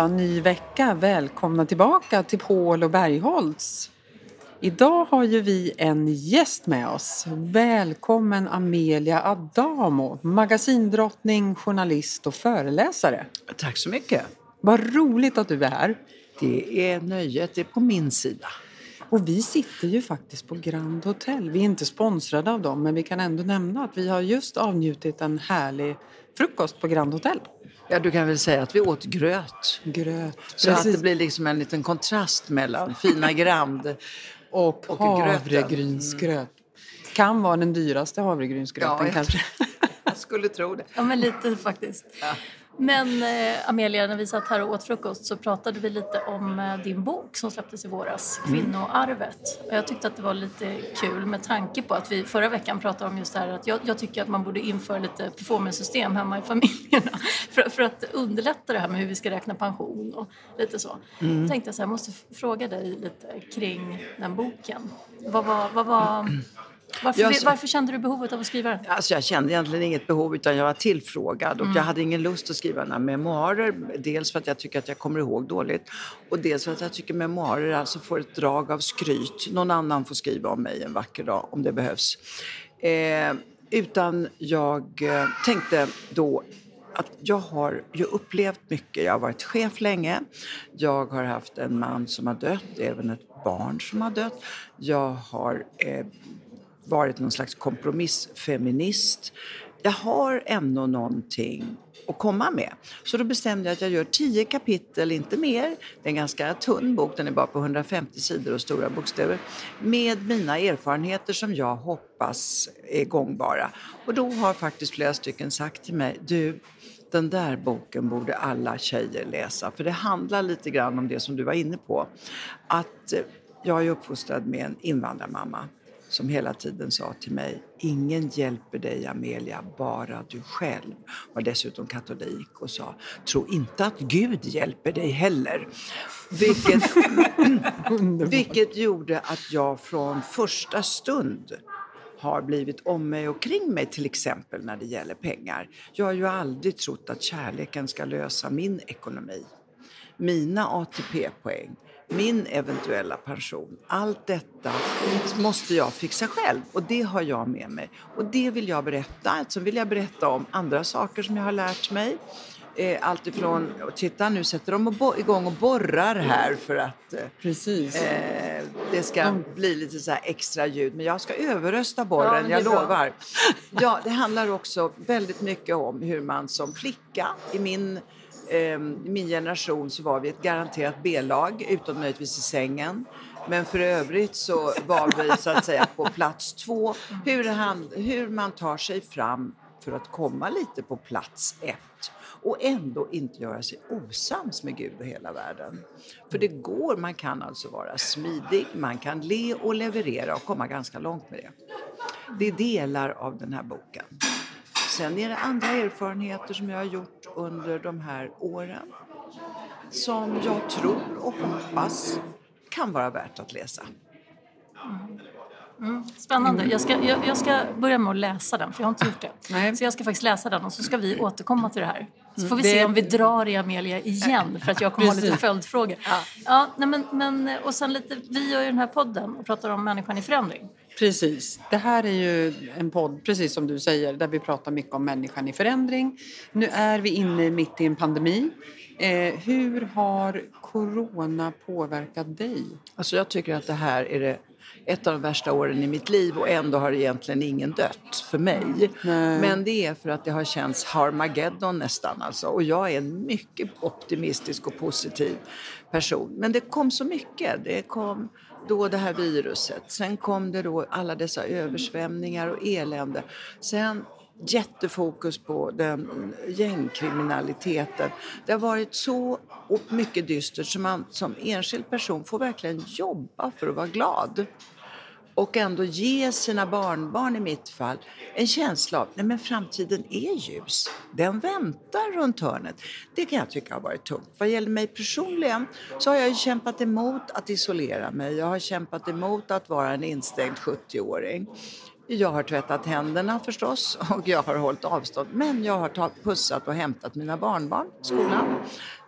fredag, ny vecka. Välkomna tillbaka till Paul och Bergholtz. Idag har ju vi en gäst med oss. Välkommen Amelia Adamo, magasindrottning, journalist och föreläsare. Tack så mycket. Vad roligt att du är här. Det är nöjet är på min sida. Och vi sitter ju faktiskt på Grand Hotel. Vi är inte sponsrade av dem, men vi kan ändå nämna att vi har just avnjutit en härlig frukost på Grand Hotel. Ja, du kan väl säga att vi åt gröt. Gröt. Så att det blir liksom en liten kontrast mellan fina Grand och, och havregrynsgröt. Mm. Kan vara den dyraste havregrynsgröten ja, kanske. Jag skulle tro det. Ja, men lite faktiskt. Ja. Men eh, Amelia, när vi satt här och åt frukost så pratade vi lite om eh, din bok som släpptes i våras, mm. Kvinnoarvet. Och jag tyckte att det var lite kul med tanke på att vi förra veckan pratade om just det här att jag, jag tycker att man borde införa lite performance-system hemma i familjerna för, för, att underlätta det här med hur vi ska räkna pension och lite så. Mm. Då tänkte jag så här, jag måste fråga dig lite kring den boken. Vad var, vad var varför, jag, varför, kände du behovet av att skriva den? Alltså jag kände egentligen inget behov utan jag var tillfrågad och mm. jag hade ingen lust att skriva några memoarer. Dels för att jag tycker att jag kommer ihåg dåligt och dels för att jag tycker memoarer alltså får ett drag av skryt. Någon annan får skriva om mig en vacker dag om det behövs. Eh, utan jag eh, tänkte då att jag har ju upplevt mycket. Jag har varit chef länge. Jag har haft en man som har dött, även ett barn som har dött. Jag har eh, varit någon slags kompromissfeminist. Jag har ändå någonting att komma med. Så då bestämde jag att jag gör tio kapitel, inte mer. Det är en ganska tunn bok, den är bara på 150 sidor och stora bokstäver. Med mina erfarenheter som jag hoppas är gångbara. Och då har faktiskt flera stycken sagt till mig, du, den där boken borde alla tjejer läsa. För det handlar lite grann om det som du var inne på. Att eh, jag är uppfostrad med en invandrarmamma som hela tiden sa till mig Ingen hjälper dig Amelia, bara du själv. Var dessutom katolik och sa Tro inte att Gud hjälper dig heller. Vilket, vilket gjorde att jag från första stund har blivit om mig och kring mig till exempel när det gäller pengar. Jag har ju aldrig trott att kärleken ska lösa min ekonomi. Mina ATP-poäng min eventuella pension. Allt detta måste jag fixa själv och det har jag med mig. Och det vill jag berätta. Så vill jag berätta om andra saker som jag har lärt mig. Eh, allt ifrån, titta nu sätter de igång och borrar här för att eh. Eh, det ska mm. bli lite så extra ljud. Men jag ska överrösta borren, ja, jag lovar. Ja, det handlar också väldigt mycket om hur man som flicka i min eh, i min generation så var vi ett garanterat B-lag, utom möjligtvis i sängen. Men för övrigt så var vi så att säga på plats två. Hur, han, hur man tar sig fram för att komma lite på plats ett och ändå inte göra sig osams med Gud och hela världen. För det går, man kan alltså vara smidig, man kan le och leverera och komma ganska långt med det. Det är delar av den här boken. Sen är det andra erfarenheter som jag har gjort under de här åren som jag tror och hoppas kan vara värt att läsa. Mm. mm. Spännande. Jag ska, jag, jag, ska börja med att läsa den, för jag har inte gjort det. Nej. Så jag ska faktiskt läsa den och så ska vi återkomma till det här. Så får vi det... se om vi drar i Amelia igen, för att jag kommer ha lite följdfrågor. Ja. Ja, nej, men, men, och sen lite, vi gör ju den här podden och pratar om människan i förändring. Precis. Det här är ju en podd, precis som du säger, där vi pratar mycket om människan i förändring. Nu är vi inne mitt i en pandemi. Eh, hur har corona påverkat dig? Alltså jag tycker att det här är det ett av de värsta åren i mitt liv och ändå har egentligen ingen dött för mig. Nej. Men det är för att det har känts Harmageddon nästan alltså. Och jag är en mycket optimistisk och positiv person. Men det kom så mycket. Det kom då det här viruset. Sen kom det då alla dessa översvämningar och elände. Sen jättefokus på den gängkriminaliteten. Det har varit så mycket dystert så man som enskild person får verkligen jobba för att vara glad och ändå ge sina barnbarn i mitt fall en känsla av att framtiden är ljus. Den väntar runt hörnet. Det kan jag tycka har varit tungt. Vad gäller mig personligen så har jag kämpat emot att isolera mig. Jag har kämpat emot att vara en instängd 70-åring. Jag har tvättat händerna förstås och jag har hållit avstånd. Men jag har pussat och hämtat mina barnbarn i skolan.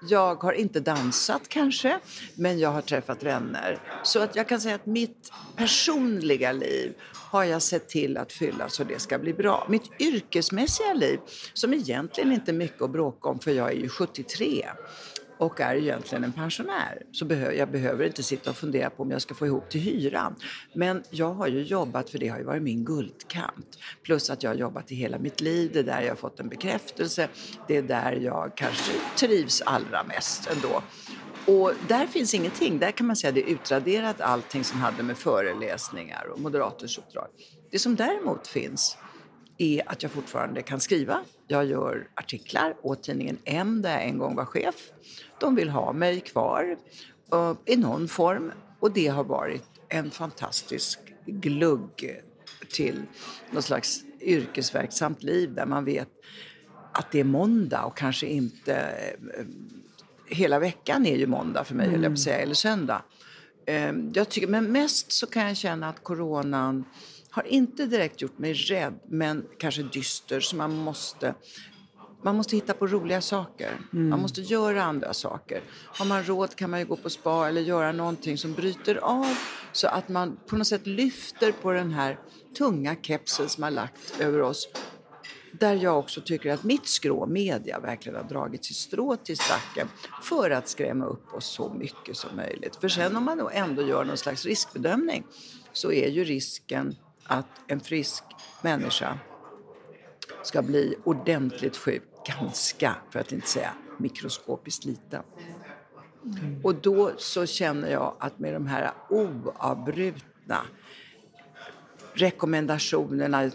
Jag har inte dansat kanske, men jag har träffat vänner. Så att jag kan säga att mitt personliga liv har jag sett till att fylla så det ska bli bra. Mitt yrkesmässiga liv, som egentligen inte är mycket att bråka om för jag är ju 73 och är egentligen en pensionär. Så behöver, jag behöver inte sitta och fundera på om jag ska få ihop till hyran. Men jag har ju jobbat, för det har ju varit min guldkant. Plus att jag har jobbat i hela mitt liv, det är där jag har fått en bekräftelse. Det är där jag kanske trivs allra mest ändå. Och där finns ingenting. Där kan man säga att det är utraderat allting som hade med föreläsningar och moderators uppdrag. Det som däremot finns är att jag fortfarande kan skriva. Jag gör artiklar åt tidningen M där jag en gång var chef. De vill ha mig kvar uh, i någon form och det har varit en fantastisk glugg till något slags yrkesverksamt liv där man vet att det är måndag och kanske inte... Uh, hela veckan är ju måndag för mig, mm. jag säga, eller söndag. Uh, jag tycker, men mest så kan jag känna att coronan har inte direkt gjort mig rädd, men kanske dyster. Så man måste, man måste hitta på roliga saker. Mm. Man måste göra andra saker. Har man råd kan man ju gå på spa eller göra någonting som bryter av så att man på något sätt lyfter på den här tunga kepsen som har lagt över oss. Där jag också tycker att mitt skrå, media, verkligen har dragit sitt strå till stacken för att skrämma upp oss så mycket som möjligt. För sen om man då ändå gör någon slags riskbedömning så är ju risken att en frisk människa ska bli ordentligt sjuk, ganska, för att inte säga mikroskopiskt liten. Mm. Och då så känner jag att med de här oavbrutna rekommendationerna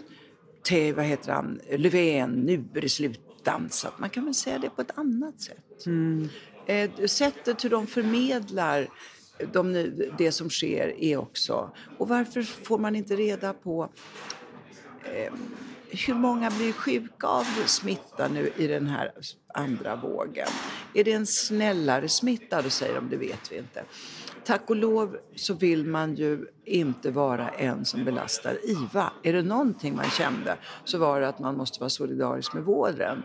till, vad heter han, Löfven, nu är det slutdansat. Man kan väl säga det på ett annat sätt. Mm. Eh, sättet hur de förmedlar de, det som sker är också... Och varför får man inte reda på eh, hur många blir sjuka av smitta nu i den här andra vågen? Är det en snällare smitta? Då säger de, det vet vi inte. Tack och lov så vill man ju inte vara en som belastar IVA. Är det någonting man kände så var det att man måste vara solidarisk med vården.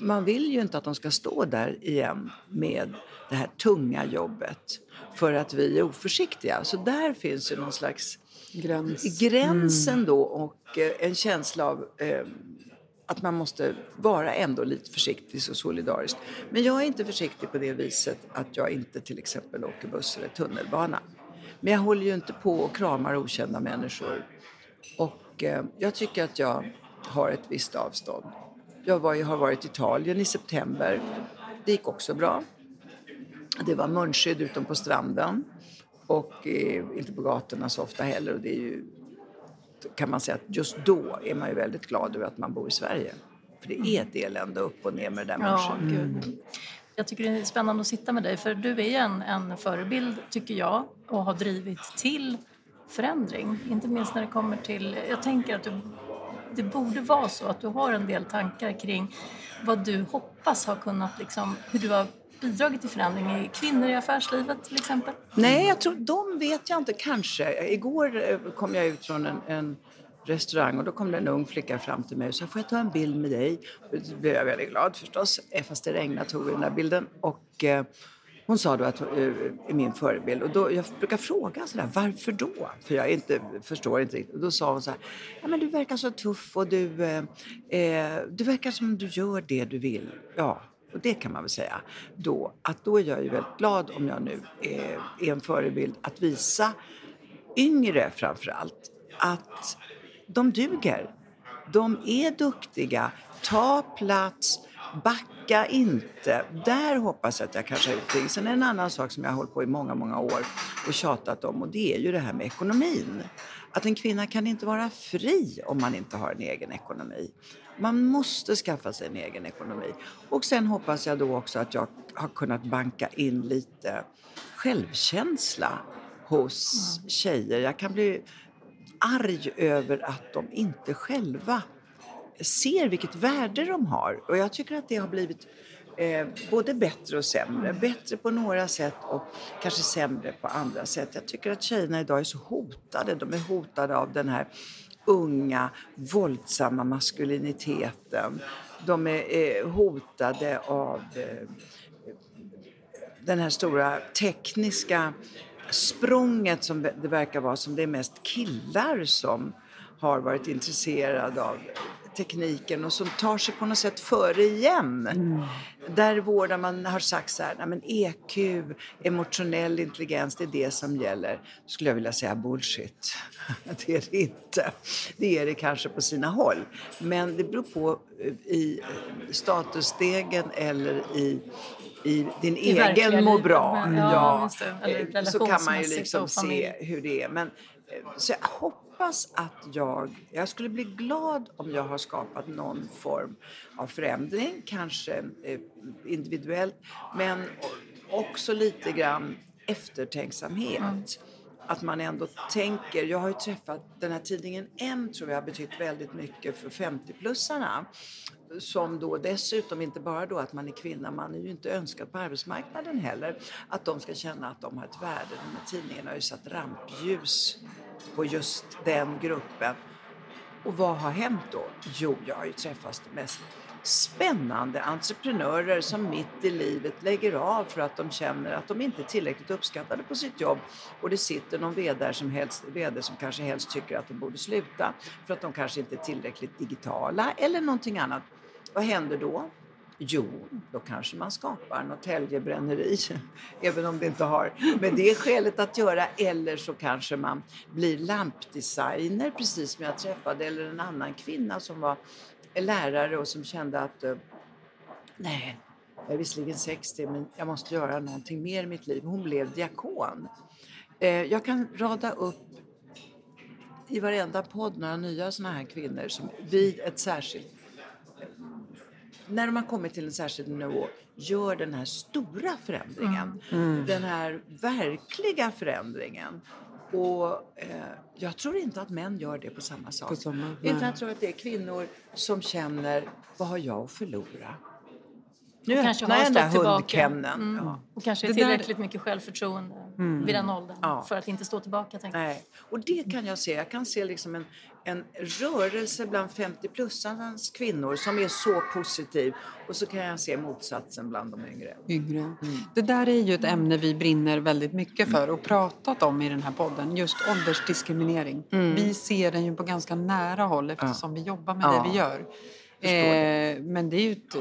Man vill ju inte att de ska stå där igen med det här tunga jobbet för att vi är oförsiktiga. Så där finns ju någon slags Gräns. gränsen mm. då och eh, en känsla av eh, att man måste vara ändå lite försiktig och solidarisk. Men jag är inte försiktig på det viset att jag inte till exempel åker buss eller tunnelbana. Men jag håller ju inte på och kramar okända människor. Och eh, jag tycker att jag har ett visst avstånd. Jag var, har varit i Italien i september. Det gick också bra. Det var munskydd utom på stranden och eh, inte på gatorna så ofta heller. Och det är ju, kan man säga att just då är man ju väldigt glad över att man bor i Sverige. För det är ett elände upp och ner med det där ja, mm. Jag tycker det är spännande att sitta med dig för du är en, en förebild tycker jag och har drivit till förändring. Inte minst när det kommer till, jag tänker att du, det borde vara så att du har en del tankar kring vad du hoppas har kunnat, liksom, hur du har bidragit till förändring i kvinnor i affärslivet till exempel? Nej, jag tror, de vet jag inte. Kanske. Igår eh, kom jag ut från en, en restaurang och då kom det en ung flicka fram till mig och sa får jag ta en bild med dig? Då blev jag väldigt glad förstås. Eh, fast det regnade tog vi den där bilden. Och, eh, hon sa då att eh, hon är min förebild. Och då, jag brukar fråga sådär, varför då? För jag inte, förstår inte riktigt. Och då sa hon så här, ja men du verkar så tuff och du, eh, du verkar som du gör det du vill. Ja, och det kan man väl säga då, att då är jag ju väldigt glad om jag nu är, är en förebild att visa yngre framför allt att de duger. De är duktiga. Ta plats. Backa inte. Där hoppas jag att jag kanske har gjort Sen är en annan sak som jag har hållit på i många, många år och tjatat om och det är ju det här med ekonomin. Att en kvinna kan inte vara fri om man inte har en egen ekonomi. Man måste skaffa sig en egen ekonomi. Och sen hoppas jag då också att jag har kunnat banka in lite självkänsla hos tjejer. Jag kan bli arg över att de inte själva ser vilket värde de har. Och jag tycker att det har blivit eh, både bättre och sämre. Bättre på några sätt och kanske sämre på andra sätt. Jag tycker att tjejerna idag är så hotade. De är hotade av den här unga, våldsamma maskuliniteten. De är, eh, hotade av eh, den här stora tekniska språnget som det verkar vara som det är mest killar som har varit intresserade av tekniken och som tar sig på något sätt före igen. Mm. Där vårdar man har sagt så här, men EQ, emotionell intelligens, det är det som gäller. Då skulle jag vilja säga bullshit. det är det inte. Det är det kanske på sina håll. Men det beror på eh, i statusstegen eller i i din I egen må bra. Ja, ja. Eh, så kan man ju liksom se hur det är. Men, eh, så jag hoppas att jag... Jag skulle bli glad om jag har skapat någon form av förändring, kanske eh, individuellt, men också lite grann eftertänksamhet. Att man ändå tänker, jag har ju träffat den här tidningen M tror jag har betytt väldigt mycket för 50-plussarna som då dessutom inte bara då att man är kvinna, man är ju inte önskad på arbetsmarknaden heller, att de ska känna att de har ett värde. De här tidningarna har ju satt rampljus på just den gruppen. Och vad har hänt då? Jo, jag har ju träffat de mest spännande entreprenörer som mitt i livet lägger av för att de känner att de inte är tillräckligt uppskattade på sitt jobb och det sitter någon VD som, helst, VD som kanske helst tycker att de borde sluta för att de kanske inte är tillräckligt digitala eller någonting annat. Vad händer då? Jo, då kanske man skapar Norrtäljebränneri, även om det inte har med det skälet att göra. Eller så kanske man blir lampdesigner, precis som jag träffade, eller en annan kvinna som var lärare och som kände att eh, nej, jag är visserligen 60 men jag måste göra någonting mer i mitt liv. Hon blev diakon. Eh, jag kan rada upp i varenda podd några nya sådana här kvinnor som vid ett särskilt när har kommit till en särskild nivå gör den här stora förändringen. Mm. Mm. Den här verkliga förändringen. Och eh, jag tror inte att män gör det på samma samma, Utan jag tror att det är kvinnor som känner, vad har jag att förlora? Nu och kanske har stått tillbaka. Mm. Ja. Och kanske är tillräckligt där... mycket självförtroende mm. vid den åldern ja. för att inte stå tillbaka. Nej. Och det kan jag se. Jag kan se liksom en, en rörelse bland 50-plussarnas kvinnor som är så positiv. Och så kan jag se motsatsen bland de yngre. yngre. Mm. Det där är ju ett ämne vi brinner väldigt mycket för och pratat om i den här podden. Just åldersdiskriminering. Mm. Vi ser den ju på ganska nära håll eftersom ja. vi jobbar med det vi gör. Eh, men det är ju ett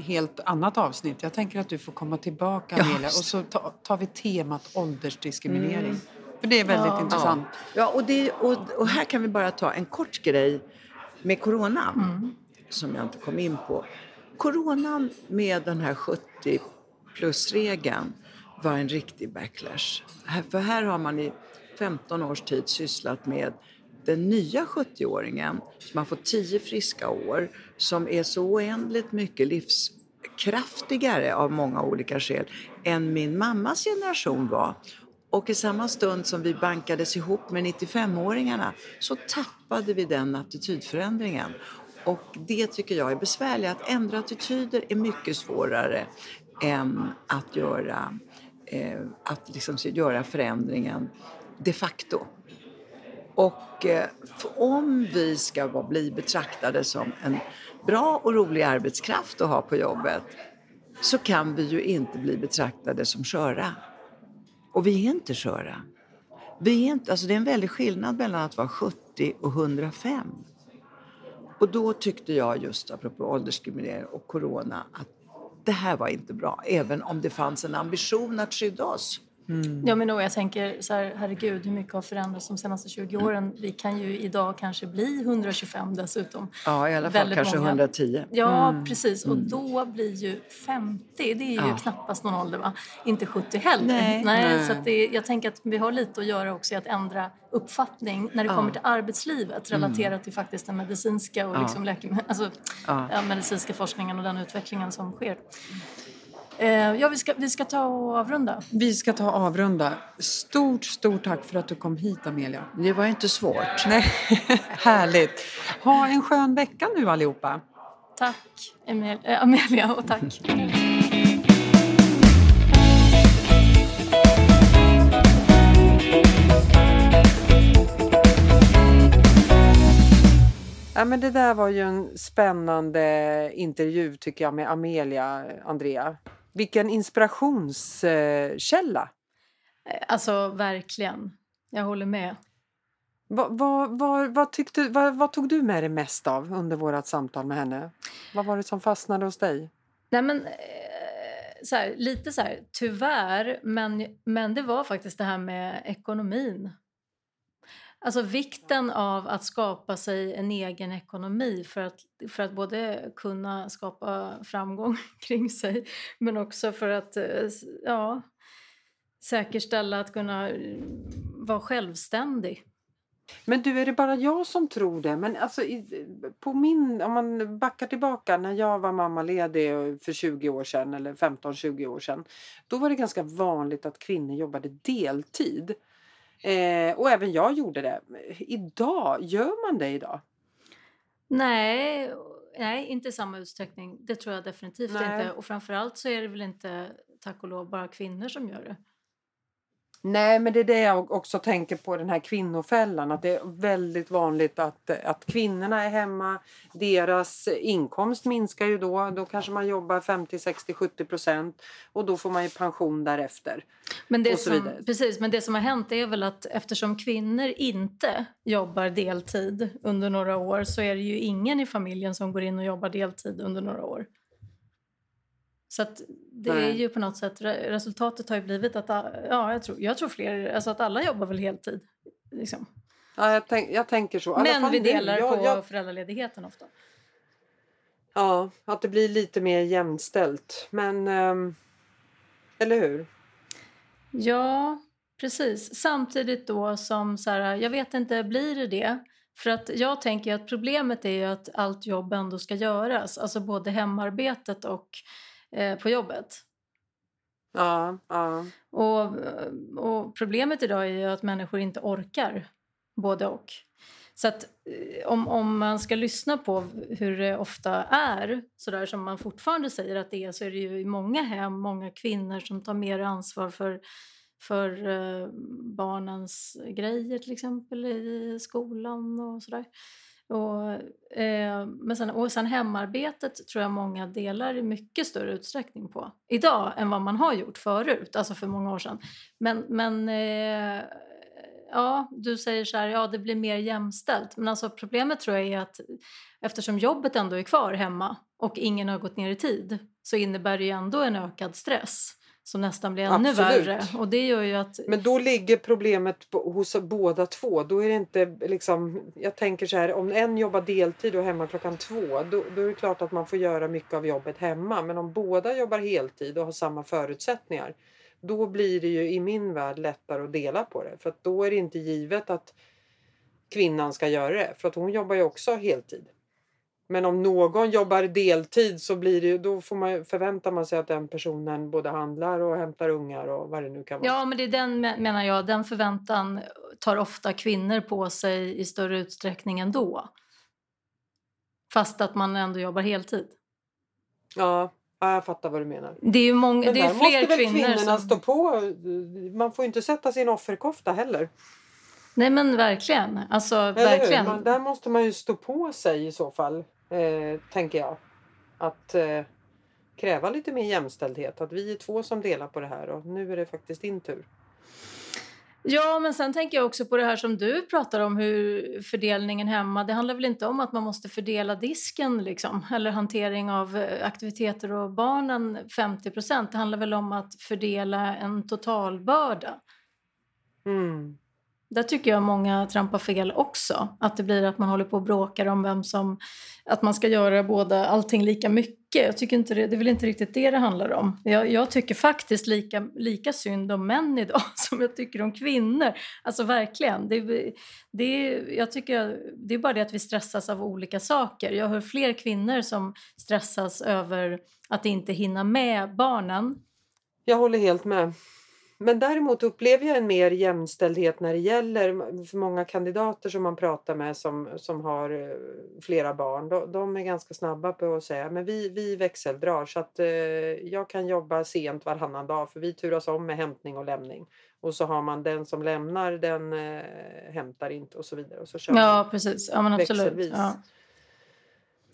helt annat avsnitt. Jag tänker att du får komma tillbaka Amelia och så tar vi temat åldersdiskriminering. Mm. För det är väldigt ja. intressant. Ja, och, det, och, och, här kan vi bara ta en kort grej med coronan mm. som jag inte kom in på. Coronan med den här 70 plus-regeln var en riktig backlash. För här har man i 15 års tid sysslat med den nya 70-åringen som har fått tio friska år, som är så oändligt mycket livskraftigare av många olika skäl än min mammas generation var. Och i samma stund som vi bankades ihop med 95-åringarna så tappade vi den attitydförändringen. Och det tycker jag är besvärligt. Att ändra attityder är mycket svårare än att göra, eh, att liksom göra förändringen de facto. Och eh, om vi ska bli betraktade som en bra och rolig arbetskraft att ha på jobbet så kan vi ju inte bli betraktade som sköra. Och vi är inte sköra. Vi är inte, alltså det är en väldig skillnad mellan att vara 70 och 105. Och då tyckte jag just apropå åldersdiskriminering och corona att det här var inte bra, även om det fanns en ambition att skydda oss. Mm. Ja, men då, jag tänker så här, herregud, hur mycket har förändrats de senaste 20 åren? Vi kan ju idag kanske bli 125 dessutom. Ja, i alla fall Väldigt kanske många. 110. Ja, mm. precis. Och mm. då blir ju 50, det är ju ja. knappast någon ålder, va? Inte 70 heller. Nej. Nej, Nej. Så det, jag tänker att vi har lite att göra också i att ändra uppfattning när det ja. kommer till arbetslivet relaterat mm. till faktiskt den medicinska och ja. liksom läkemedel, alltså, ja. medicinska forskningen och den utvecklingen som sker. Eh, ja, vi ska, vi ska ta och avrunda. Vi ska ta och avrunda. Stort, stort tack för att du kom hit, Amelia. Det var inte svårt. Nej, härligt. Ha en skön vecka nu allihopa. Tack, Emil, äh, Amelia, och tack. Ja, men det där var ju en spännande intervju tycker jag med Amelia, Andrea. Vilken inspirationskälla. Eh, alltså verkligen. Jag håller med. Vad, vad, vad, vad, tyckte, vad, tog du med dig mest av under vårt samtal med henne? Vad var det som fastnade hos dig? Nej, men, eh, så här, lite så här, tyvärr, men, men det var faktiskt det här med ekonomin. Alltså vikten av att skapa sig en egen ekonomi för att, för att både kunna skapa framgång kring sig men också för att eh, ja, säkerställa att kunna eh, vara självständig. Men du, är det bara jag som tror det? Men alltså, på min, om man backar tillbaka när jag var mammaledig för 20 år sedan eller 15-20 år sedan. Då var det ganska vanligt att kvinnor jobbade deltid. Eh, och även jag gjorde det. Idag, gör man det idag? Nej, nej, inte i samma utsträckning. Det tror jag definitivt nej. inte. Och framförallt så är det väl inte, tack och lov, bara kvinnor som gör det. Nej, men det är det jag också tänker på, den här kvinnofällan. Att det är väldigt vanligt att, att kvinnorna är hemma. Deras inkomst minskar ju då. Då kanske man jobbar 50, 60, 70 procent. Och då får man ju pension därefter. Men det, som, precis, men det som har hänt är väl att eftersom kvinnor inte jobbar deltid under några år så är det ju ingen i familjen som går in och jobbar deltid under några år. Så det Nej. är ju på något sätt, resultatet har ju blivit att, ja jag tror, jag tror fler, alltså att alla jobbar väl heltid. Liksom. Ja, jag, tänk, jag tänker så. Men vi delar jag, på jag... föräldraledigheten ofta. Ja, att det blir lite mer jämställt. Men, um, eller hur? Ja, precis. Samtidigt då som så här, jag vet inte, blir det det? För att jag tänker att problemet är ju att allt jobb ändå ska göras. Alltså både hemarbetet och eh, på jobbet. Ja, ja. Och, och problemet idag är att människor inte orkar både och. Så att eh, om, om man ska lyssna på hur det ofta är, så där som man fortfarande säger att det är, så är det ju i många hem många kvinnor som tar mer ansvar för, för eh, barnens grejer till exempel i skolan och sådär. Och, eh, men sen, och sen hemarbetet tror jag många delar i mycket större utsträckning på idag än vad man har gjort förut, alltså för många år sedan. Men, men eh, ja, du säger så här, ja det blir mer jämställt. Men alltså problemet tror jag är att eftersom jobbet ändå är kvar hemma och ingen har gått ner i tid så innebär det ju ändå en ökad stress som nästan blir ännu Absolut. värre. Och det gör ju att... Men då ligger problemet på, hos båda två. Då är det inte liksom, jag tänker så här, om en jobbar deltid och hemma klockan två då, då är det klart att man får göra mycket av jobbet hemma. Men om båda jobbar heltid och har samma förutsättningar då blir det ju i min värld lättare att dela på det. För då är det inte givet att kvinnan ska göra det. För att hon jobbar ju också heltid. Men om någon jobbar deltid så blir det, då får man, förväntar man sig att den personen både handlar och hämtar ungar och vad det nu kan vara. Ja, men det är den menar jag, den förväntan tar ofta kvinnor på sig i större utsträckning ändå. Fast att man ändå jobbar heltid. Ja, jag fattar vad du menar. Det är ju många, det är fler måste väl kvinnor kvinnorna som... stå på. Man får inte sätta sin offerkofta heller. Nej men verkligen. Alltså, verkligen. Man, där måste man ju stå på sig i så fall eh, tänker jag. Att eh, kräva lite mer jämställdhet. Att vi är två som delar på det här och nu är det faktiskt din tur. Ja, men sen tänker jag också på det här som du pratar om, hur fördelningen hemma. Det handlar väl inte om att man måste fördela disken liksom, eller hantering av eh, aktiviteter och barnen 50 procent. Det handlar väl om att fördela en totalbörda. Mm. Där tycker jag många trampar fel också. Att det blir att man håller på och bråkar om vem som... Att man ska göra båda, allting lika mycket. Jag tycker inte det, det är väl inte riktigt det det handlar om. Jag, jag tycker faktiskt lika, lika synd om män idag som jag tycker om kvinnor. Alltså verkligen. Det, det, jag tycker, det är bara det att vi stressas av olika saker. Jag hör fler kvinnor som stressas över att inte hinna med barnen. Jag håller helt med. Men däremot upplever jag en mer jämställdhet när det gäller för många kandidater som man pratar med som, som har eh, flera barn. De, de är ganska snabba på att säga men vi, vi växeldrar så att eh, jag kan jobba sent varannan dag för vi turas om med hämtning och lämning. Och så har man den som lämnar den eh, hämtar inte och så vidare. Och så kör ja precis, ja men absolut. Ja.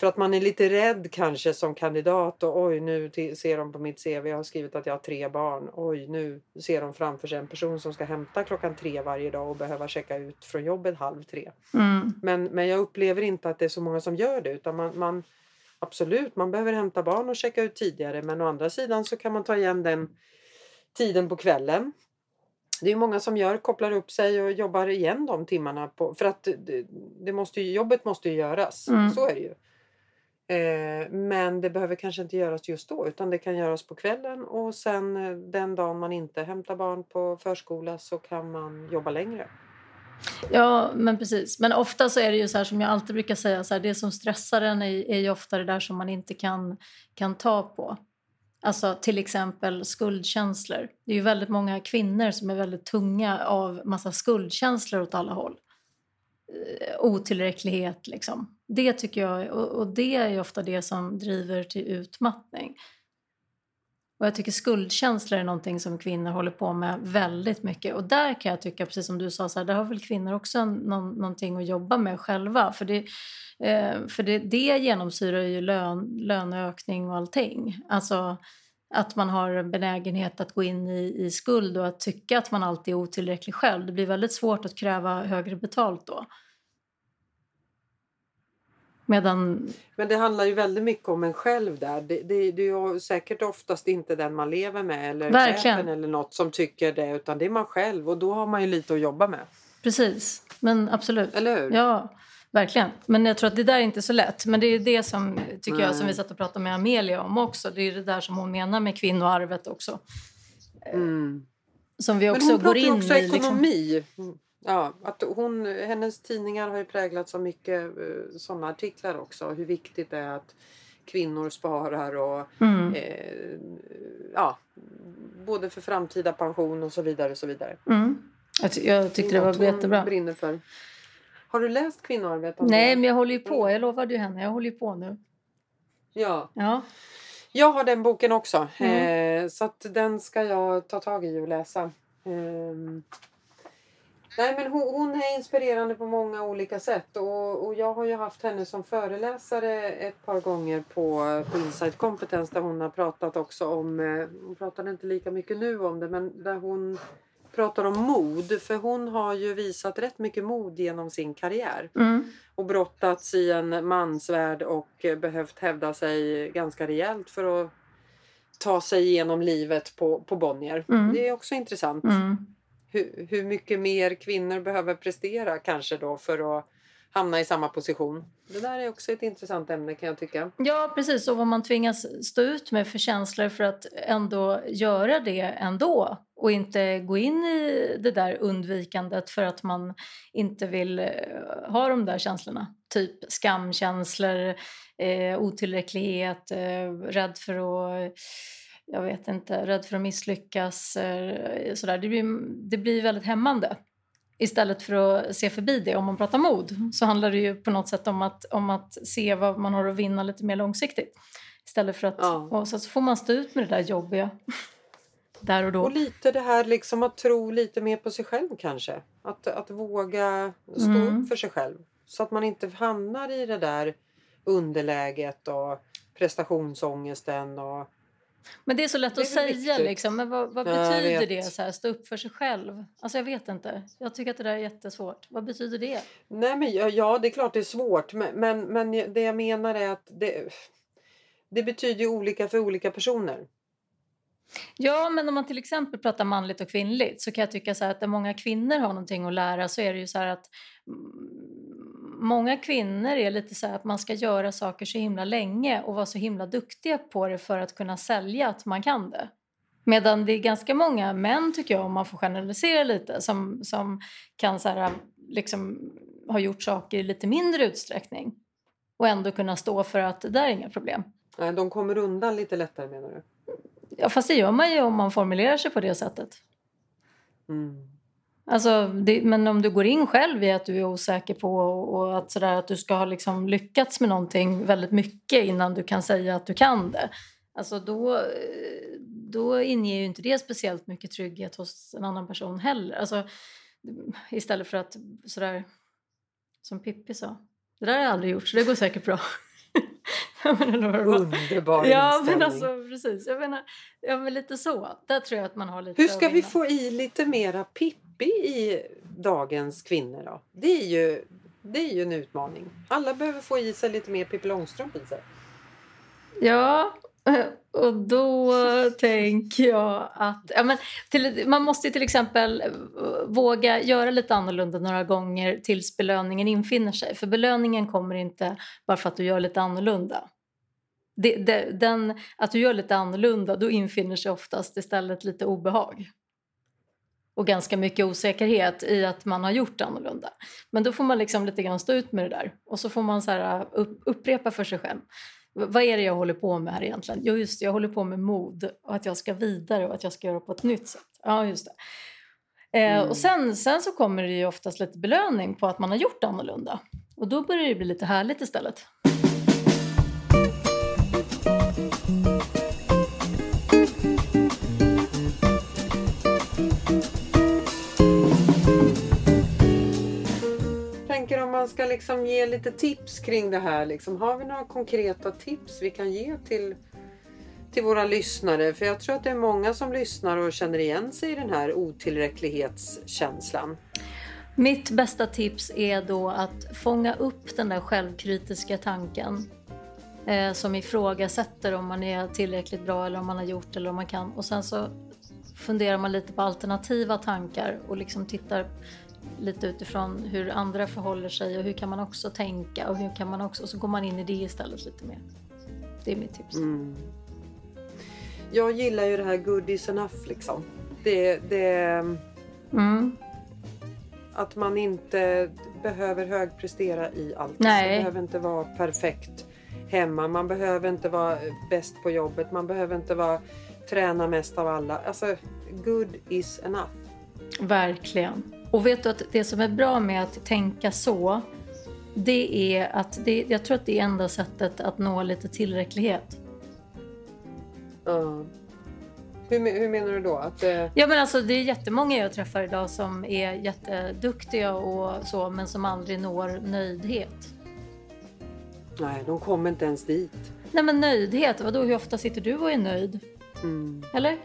För att man är lite rädd kanske som kandidat och oj nu ser de på mitt CV, jag har skrivit att jag har tre barn. Oj nu ser de framför sig en person som ska hämta klockan tre varje dag och behöva checka ut från jobbet halv tre. Mm. Men, men jag upplever inte att det är så många som gör det utan man, man absolut man behöver hämta barn och checka ut tidigare men å andra sidan så kan man ta igen den tiden på kvällen. Det är många som gör, kopplar upp sig och jobbar igen de timmarna på, för att det, det måste ju, jobbet måste ju göras. Mm. Så är det ju. Eh, men det behöver kanske inte göras just då utan det kan göras på kvällen och sen eh, den dagen man inte hämtar barn på förskola så kan man jobba längre. Ja, men precis. Men ofta så är det ju så här som jag alltid brukar säga, så här, det som stressar en är, är ju ofta det där som man inte kan, kan ta på. Alltså till exempel skuldkänslor. Det är ju väldigt många kvinnor som är väldigt tunga av massa skuldkänslor åt alla håll. Eh, otillräcklighet liksom. Det tycker jag, och, och det är ju ofta det som driver till utmattning. Och jag tycker skuldkänslor är någonting som kvinnor håller på med väldigt mycket. Och där kan jag tycka, precis som du sa, så här, där har väl kvinnor också någon, någonting att jobba med själva. För det, eh, för det, det genomsyrar ju lön, löneökning och allting. Alltså att man har en benägenhet att gå in i, i skuld och att tycka att man alltid är otillräcklig själv. Det blir väldigt svårt att kräva högre betalt då. Medan... Men det handlar ju väldigt mycket om en själv där. Det, det, det är ju säkert oftast inte den man lever med eller chefen eller något som tycker det utan det är man själv och då har man ju lite att jobba med. Precis, men absolut. Eller hur? Ja, verkligen. Men jag tror att det där är inte så lätt. Men det är det som, tycker jag, som vi satt och pratade med Amelia om också. Det är det där som hon menar med kvinnoarvet också. Mm. Som vi Men också hon går pratar ju in också i. Liksom. ekonomi. Mm. Ja, att hon, hennes tidningar har ju präglats av mycket uh, sådana artiklar också. Hur viktigt det är att kvinnor sparar och Mm. eh, ja, både för framtida pension och så vidare. Och så vidare. Mm. Jag, ty- jag tyckte det var jättebra. brinner för. Har du läst Kvinnoarvet? Nej, men jag håller ju på. Jag lovade ju henne. Jag håller ju på nu. Ja, Ja. jag har den boken också. Mm. Eh, så den ska jag ta tag i och läsa. Ehm, nej, men hon, hon är inspirerande på många olika sätt. Och, och jag har ju haft henne som föreläsare ett par gånger på, på Insight Competence där hon har pratat också om, eh, hon pratade inte lika mycket nu om det, men där hon pratar om mod. För hon har ju visat rätt mycket mod genom sin karriär Mm. och brottats i en mansvärld och eh, behövt hävda sig ganska rejält för att ta sig igenom livet på, på Bonnier. Mm. Det är också intressant. Mm. Hur, hur mycket mer kvinnor behöver prestera kanske då för att hamna i samma position. Det där är också ett intressant ämne kan jag tycka. Ja, precis. Och vad man tvingas stå ut med för känslor för att ändå göra det ändå och inte gå in i det där undvikandet för att man inte vill eh, ha de där känslorna. Typ skamkänslor, eh, otillräcklighet, eh, rädd för att jag vet inte, rädd för att misslyckas. Eh, sådär. Det, blir, det blir väldigt hämmande. Istället för att se förbi det, om man pratar mod, så handlar det ju på något sätt om att, om att se vad man har att vinna lite mer långsiktigt. Istället för att, Ja. och så, så får man stå ut med det där jobbiga där och då. Och lite det här liksom att tro lite mer på sig själv kanske. Att, att våga stå Mm. upp för sig själv. Så att man inte hamnar i det där underläget och prestationsångesten. Och, Men det är så lätt Det är att säga liksom. Men vad, vad betyder det, så här, stå upp för sig själv? Alltså jag vet inte. Jag tycker att det där är jättesvårt. Vad betyder det? nej men ja, det är klart det är svårt. Men, men, men det jag menar är att det, det betyder olika för olika personer. Ja, men om man till exempel pratar manligt och kvinnligt så kan jag tycka så att där många kvinnor har någonting att lära så är det ju så här att mm, många kvinnor är lite så här att man ska göra saker så himla länge och vara så himla duktiga på det för att kunna sälja att man kan det. Medan det är ganska många män, tycker jag, om man får generalisera lite, som, som kan så här, liksom, ha gjort saker i lite mindre utsträckning och ändå kunna stå för att det där är inga problem. Nej, de kommer undan lite lättare menar du? Ja, fast det gör man ju om man formulerar sig på det sättet. Mm. Alltså, det, men om du går in själv i att du är osäker på och, och att, sådär, att du ska ha liksom lyckats med någonting väldigt mycket innan du kan säga att du kan det. Alltså då, då inger ju inte det speciellt mycket trygghet hos en annan person heller. Alltså, istället för att sådär, som Pippi sa, det där har jag aldrig gjort så det går säkert bra. Underbar Ja, inställning. men alltså precis. Jag menar, ja, men lite så. Där tror jag att man har lite Hur ska vi få i lite mera Pippi i dagens kvinnor då? Det är ju, det är ju en utmaning. Alla behöver få i sig lite mer Pippi Långstrump i sig. Ja, och då tänker jag att ja, men till, man måste ju till exempel våga göra lite annorlunda några gånger tills belöningen infinner sig. För belöningen kommer inte bara för att du gör lite annorlunda. Det, det, den, att du gör lite annorlunda, då infinner sig oftast istället lite obehag. Och ganska mycket osäkerhet i att man har gjort annorlunda. Men då får man liksom lite grann stå ut med det där. Och så får man så här, upp, upprepa för sig själv. Vad är det jag håller på med här egentligen? Jo, just det, jag håller på med mod och att jag ska vidare och att jag ska göra på ett nytt sätt. Ja, just det. Eh, Mm. Och sen, sen så kommer det ju oftast lite belöning på att man har gjort annorlunda. Och då börjar det bli lite härligt istället. Man ska liksom ge lite tips kring det här. Liksom. Har vi några konkreta tips vi kan ge till, till våra lyssnare? För jag tror att det är många som lyssnar och känner igen sig i den här otillräcklighetskänslan. Mitt bästa tips är då att fånga upp den där självkritiska tanken eh, som ifrågasätter om man är tillräckligt bra eller om man har gjort eller om man kan. Och sen så funderar man lite på alternativa tankar och liksom tittar lite utifrån hur andra förhåller sig och hur kan man också tänka och hur kan man också... Och så går man in i det istället lite mer. Det är mitt tips. Mm. Jag gillar ju det här good is enough liksom. Det, det, Mm. att man inte behöver högprestera i allt. Nej. Man behöver inte vara perfekt hemma. Man behöver inte vara bäst på jobbet. Man behöver inte vara träna mest av alla. Alltså, good is enough. Verkligen. Och vet du att det som är bra med att tänka så det är att det, jag tror att det är enda sättet att nå lite tillräcklighet. Ja. Hur, hur menar du då? Att, eh, Ja men alltså det är jättemånga jag träffar idag som är jätteduktiga och så men som aldrig når nöjdhet. nej, de kommer inte ens dit. Nej men nöjdhet, vadå hur ofta sitter du och är nöjd? Mm. Eller?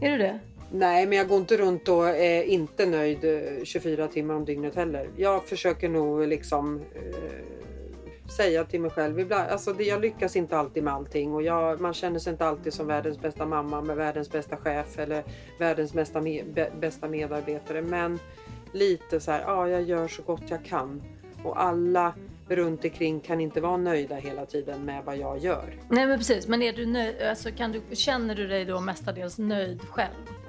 Är du det? Nej, men jag går inte runt och är inte nöjd eh, 24 timmar om dygnet heller. Jag försöker nog liksom eh, säga till mig själv ibland. Alltså det, jag lyckas inte alltid med allting och jag, man känner sig inte alltid som världens bästa mamma med världens bästa chef eller världens bästa, me, bästa medarbetare. Men lite så här, ja, jag gör så gott jag kan och alla runt omkring kan inte vara nöjda hela tiden med vad jag gör. Nej men precis, men är du nöjd, alltså kan du, känner du dig då mestadels nöjd själv?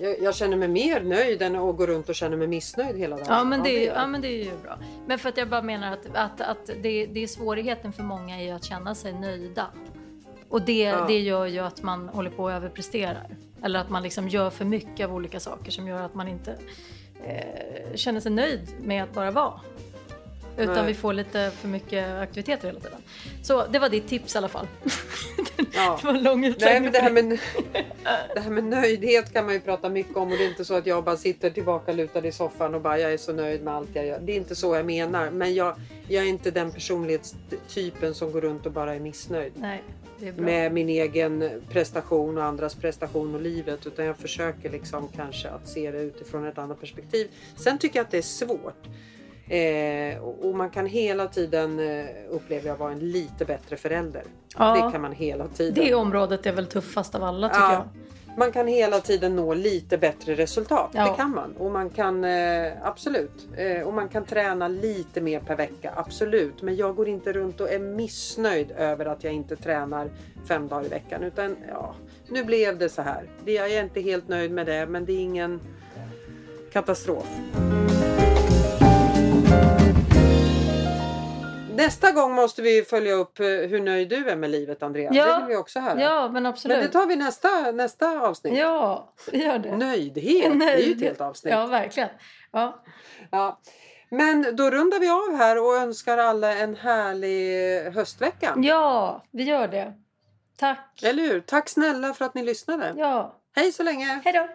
Jag, jag känner mig mer nöjd än att gå runt och känna mig missnöjd hela dagen. Ja men det, är, jag. ja, men det är ju bra. Men för att jag bara menar att, att, att det, det är svårigheten för många är ju att känna sig nöjda. Och det, Ja. det gör ju att man håller på och överpresterar. Eller att man liksom gör för mycket av olika saker som gör att man inte eh, känner sig nöjd med att bara vara. Utan Nej. vi får lite för mycket aktiviteter hela tiden. Så det var ditt tips i alla fall. Ja. det var en lång Nej, men det här, med, det här med nöjdhet kan man ju prata mycket om och det är inte så att jag bara sitter tillbaka lutad i soffan och bara jag är så nöjd med allt jag gör. Det är inte så jag menar. Men jag, jag är inte den personlighetstypen som går runt och bara är missnöjd Nej, är med min egen prestation och andras prestation och livet utan jag försöker liksom kanske att se det utifrån ett annat perspektiv. Sen tycker jag att det är svårt. Eh, och man kan hela tiden eh, uppleva jag vara en lite bättre förälder. Ja. Det kan man hela tiden. Det området är väl tuffast av alla tycker Ja. jag. Man kan hela tiden nå lite bättre resultat. Ja. Det kan man. Och man kan eh, absolut. Eh, och man kan träna lite mer per vecka. Absolut. Men jag går inte runt och är missnöjd över att jag inte tränar fem dagar i veckan. Utan ja, nu blev det så här. Det- Jag är inte helt nöjd med det. Men det är ingen katastrof. Nästa gång måste vi följa upp eh, hur nöjd du är med livet, Andrea. Ja. Det vill vi också höra. Ja, men absolut. Men det tar vi nästa, nästa avsnitt. Ja, vi gör det. Nöjdhet, det är ju ett helt avsnitt. Ja, verkligen. Ja. ja. Men då rundar vi av här och önskar alla en härlig eh, höstvecka. Ja, vi gör det. Tack. Eller hur? Tack snälla för att ni lyssnade. Ja. Hej så länge. Hej då.